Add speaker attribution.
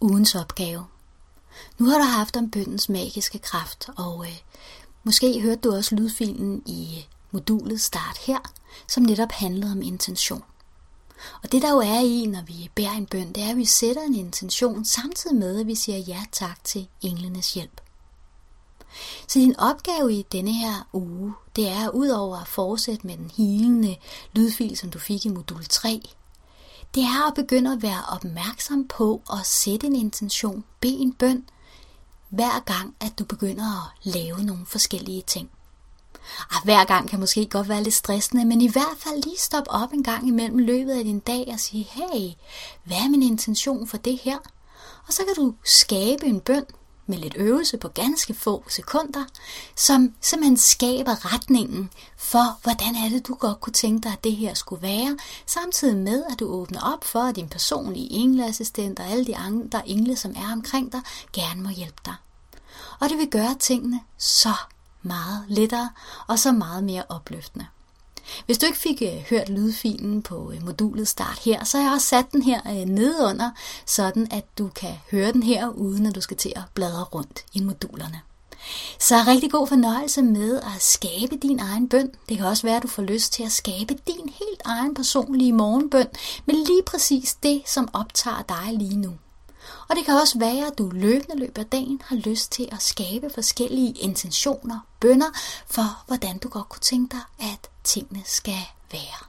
Speaker 1: ugens opgave. Nu har du haft om bøndens magiske kraft, og øh, måske hørte du også lydfilen i øh, modulet Start her, som netop handlede om intention. Og det der jo er i, når vi bærer en bøn, det er, at vi sætter en intention, samtidig med, at vi siger ja tak til englenes hjælp. Så din opgave i denne her uge, det er udover at fortsætte med den hilende lydfil, som du fik i modul 3, det er at begynde at være opmærksom på at sætte en intention, bede en bøn, hver gang at du begynder at lave nogle forskellige ting. Og hver gang kan måske godt være lidt stressende, men i hvert fald lige stop op en gang imellem løbet af din dag og sige, hey, hvad er min intention for det her? Og så kan du skabe en bøn, med lidt øvelse på ganske få sekunder, som simpelthen skaber retningen for, hvordan er det, du godt kunne tænke dig, at det her skulle være, samtidig med, at du åbner op for, at din personlige engleassistent og alle de andre engle, som er omkring dig, gerne må hjælpe dig. Og det vil gøre tingene så meget lettere og så meget mere opløftende. Hvis du ikke fik øh, hørt lydfilen på øh, modulet Start her, så har jeg også sat den her øh, nedenunder, sådan at du kan høre den her, uden at du skal til at bladre rundt i modulerne. Så rigtig god fornøjelse med at skabe din egen bøn. Det kan også være, at du får lyst til at skabe din helt egen personlige morgenbøn, med lige præcis det, som optager dig lige nu. Og det kan også være, at du løbende løbet af dagen har lyst til at skabe forskellige intentioner, bønder for, hvordan du godt kunne tænke dig, at tingene skal være.